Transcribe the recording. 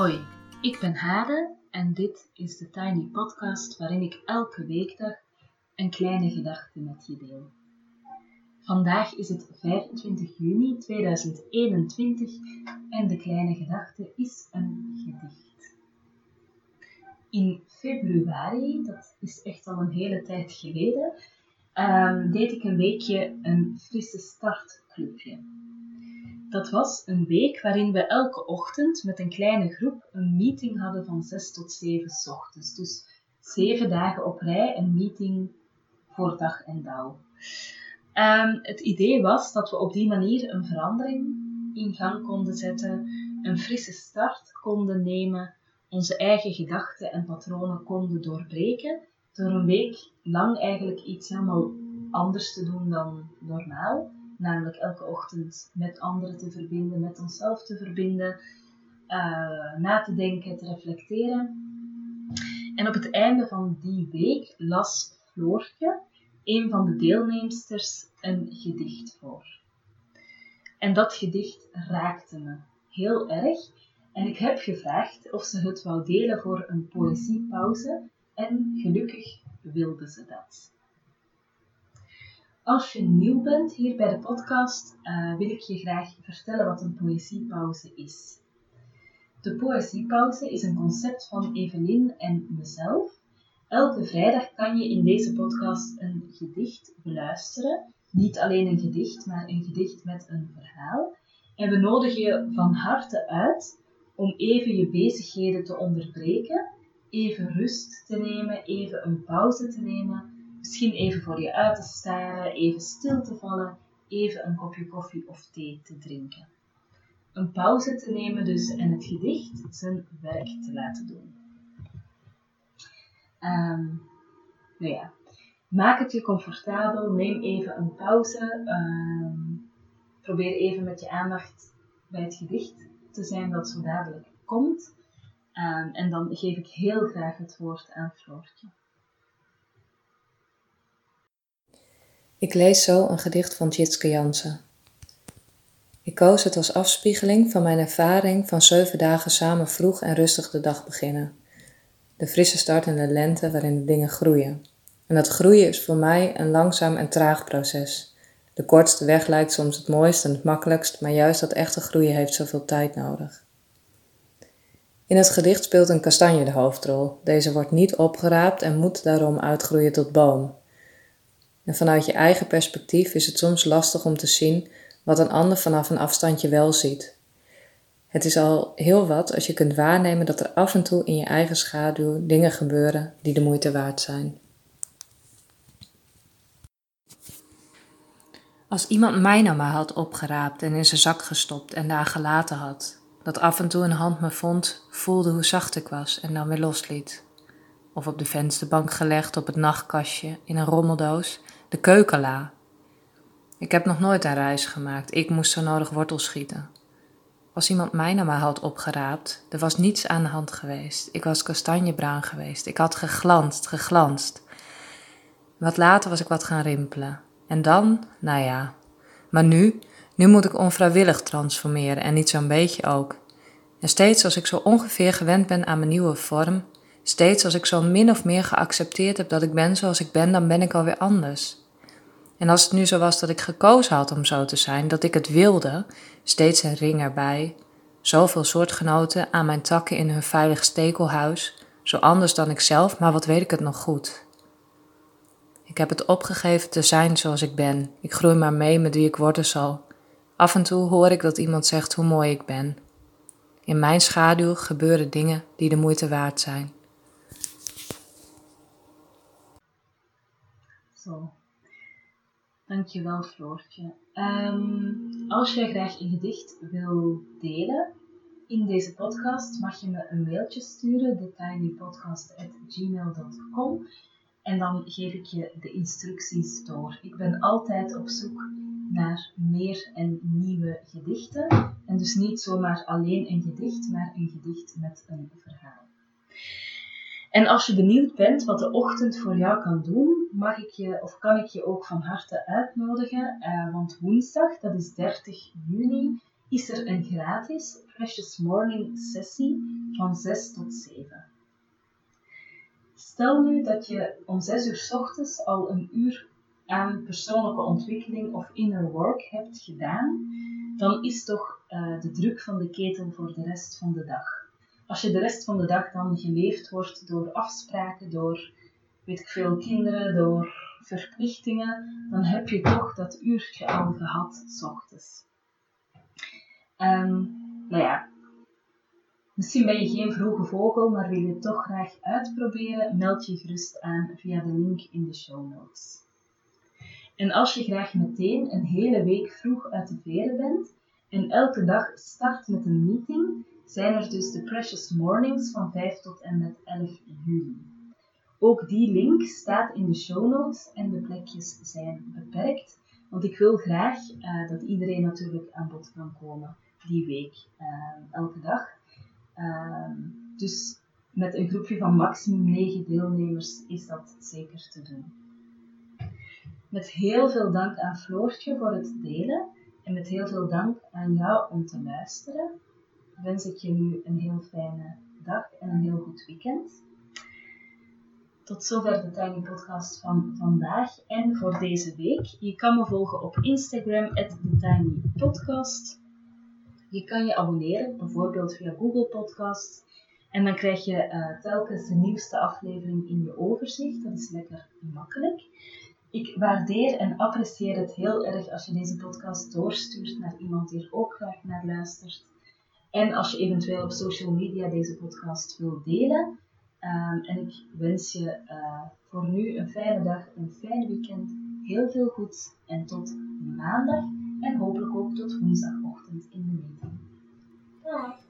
Hoi, ik ben Hade en dit is de Tiny Podcast waarin ik elke weekdag een kleine gedachte met je deel. Vandaag is het 25 juni 2021 en de kleine gedachte is een gedicht. In februari, dat is echt al een hele tijd geleden, um, deed ik een weekje een frisse startclubje. Dat was een week waarin we elke ochtend met een kleine groep een meeting hadden van 6 tot 7 ochtends. Dus zeven dagen op rij een meeting voor dag en dauw. Um, het idee was dat we op die manier een verandering in gang konden zetten, een frisse start konden nemen, onze eigen gedachten en patronen konden doorbreken, door een week lang eigenlijk iets helemaal anders te doen dan normaal namelijk elke ochtend met anderen te verbinden, met onszelf te verbinden, uh, na te denken, te reflecteren. En op het einde van die week las Floortje, een van de deelnemsters, een gedicht voor. En dat gedicht raakte me heel erg. En ik heb gevraagd of ze het wou delen voor een poëziepauze. En gelukkig wilde ze dat. Als je nieuw bent hier bij de podcast, uh, wil ik je graag vertellen wat een poëziepauze is. De poëziepauze is een concept van Evelien en mezelf. Elke vrijdag kan je in deze podcast een gedicht beluisteren. Niet alleen een gedicht, maar een gedicht met een verhaal. En we nodigen je van harte uit om even je bezigheden te onderbreken, even rust te nemen, even een pauze te nemen Misschien even voor je uit te staren, even stil te vallen, even een kopje koffie of thee te drinken. Een pauze te nemen dus en het gedicht zijn werk te laten doen. Um, nou ja, maak het je comfortabel, neem even een pauze, um, probeer even met je aandacht bij het gedicht te zijn dat zo dadelijk komt. Um, en dan geef ik heel graag het woord aan Floortje. Ik lees zo een gedicht van Jitske Jansen. Ik koos het als afspiegeling van mijn ervaring van zeven dagen samen vroeg en rustig de dag beginnen. De frisse start in de lente waarin de dingen groeien. En dat groeien is voor mij een langzaam en traag proces. De kortste weg lijkt soms het mooist en het makkelijkst, maar juist dat echte groeien heeft zoveel tijd nodig. In het gedicht speelt een kastanje de hoofdrol. Deze wordt niet opgeraapt en moet daarom uitgroeien tot boom. En vanuit je eigen perspectief is het soms lastig om te zien wat een ander vanaf een afstandje wel ziet. Het is al heel wat als je kunt waarnemen dat er af en toe in je eigen schaduw dingen gebeuren die de moeite waard zijn. Als iemand mij nou maar had opgeraapt en in zijn zak gestopt en daar gelaten had, dat af en toe een hand me vond, voelde hoe zacht ik was en dan weer losliet. Of op de vensterbank gelegd op het nachtkastje in een rommeldoos de keukenla. Ik heb nog nooit een reis gemaakt. Ik moest zo nodig wortels schieten. Als iemand mij naar mij had opgeraapt, er was niets aan de hand geweest. Ik was kastanjebruin geweest. Ik had geglanst, geglanst. Wat later was ik wat gaan rimpelen. En dan, nou ja. Maar nu, nu moet ik onvrijwillig transformeren en niet zo'n beetje ook. En steeds als ik zo ongeveer gewend ben aan mijn nieuwe vorm, steeds als ik zo min of meer geaccepteerd heb dat ik ben zoals ik ben, dan ben ik alweer anders. En als het nu zo was dat ik gekozen had om zo te zijn, dat ik het wilde, steeds een ring erbij, zoveel soortgenoten aan mijn takken in hun veilig stekelhuis, zo anders dan ik zelf, maar wat weet ik het nog goed. Ik heb het opgegeven te zijn zoals ik ben. Ik groei maar mee met wie ik worden zal. Af en toe hoor ik dat iemand zegt hoe mooi ik ben. In mijn schaduw gebeuren dingen die de moeite waard zijn. Zo. Dankjewel Floortje. Um, als jij graag een gedicht wil delen in deze podcast, mag je me een mailtje sturen, thetinypodcast.gmail.com en dan geef ik je de instructies door. Ik ben altijd op zoek naar meer en nieuwe gedichten. En dus niet zomaar alleen een gedicht, maar een gedicht met een verhaal. En als je benieuwd bent wat de ochtend voor jou kan doen, mag ik je of kan ik je ook van harte uitnodigen. Uh, want woensdag, dat is 30 juni, is er een gratis Precious Morning sessie van 6 tot 7. Stel nu dat je om 6 uur s ochtends al een uur aan persoonlijke ontwikkeling of inner work hebt gedaan, dan is toch uh, de druk van de ketel voor de rest van de dag. Als je de rest van de dag dan geleefd wordt door afspraken, door weet ik veel kinderen, door verplichtingen, dan heb je toch dat uurtje al gehad s ochtends. Um, nou ja, misschien ben je geen vroege vogel, maar wil je het toch graag uitproberen, meld je gerust aan via de link in de show notes. En als je graag meteen een hele week vroeg uit de veren bent en elke dag start met een meeting, zijn er dus de Precious Mornings van 5 tot en met 11 juli. Ook die link staat in de show notes en de plekjes zijn beperkt, want ik wil graag uh, dat iedereen natuurlijk aan bod kan komen die week, uh, elke dag. Uh, dus met een groepje van maximum 9 deelnemers is dat zeker te doen. Met heel veel dank aan Floortje voor het delen en met heel veel dank aan jou om te luisteren. Wens ik je nu een heel fijne dag en een heel goed weekend. Tot zover de Tiny Podcast van vandaag en voor deze week. Je kan me volgen op Instagram, TheTinyPodcast. Je kan je abonneren, bijvoorbeeld via Google Podcasts. En dan krijg je uh, telkens de nieuwste aflevering in je overzicht. Dat is lekker makkelijk. Ik waardeer en apprecieer het heel erg als je deze podcast doorstuurt naar iemand die er ook graag naar luistert. En als je eventueel op social media deze podcast wilt delen. Um, en ik wens je uh, voor nu een fijne dag, een fijn weekend, heel veel goeds en tot maandag en hopelijk ook tot woensdagochtend in de meeting. Dag!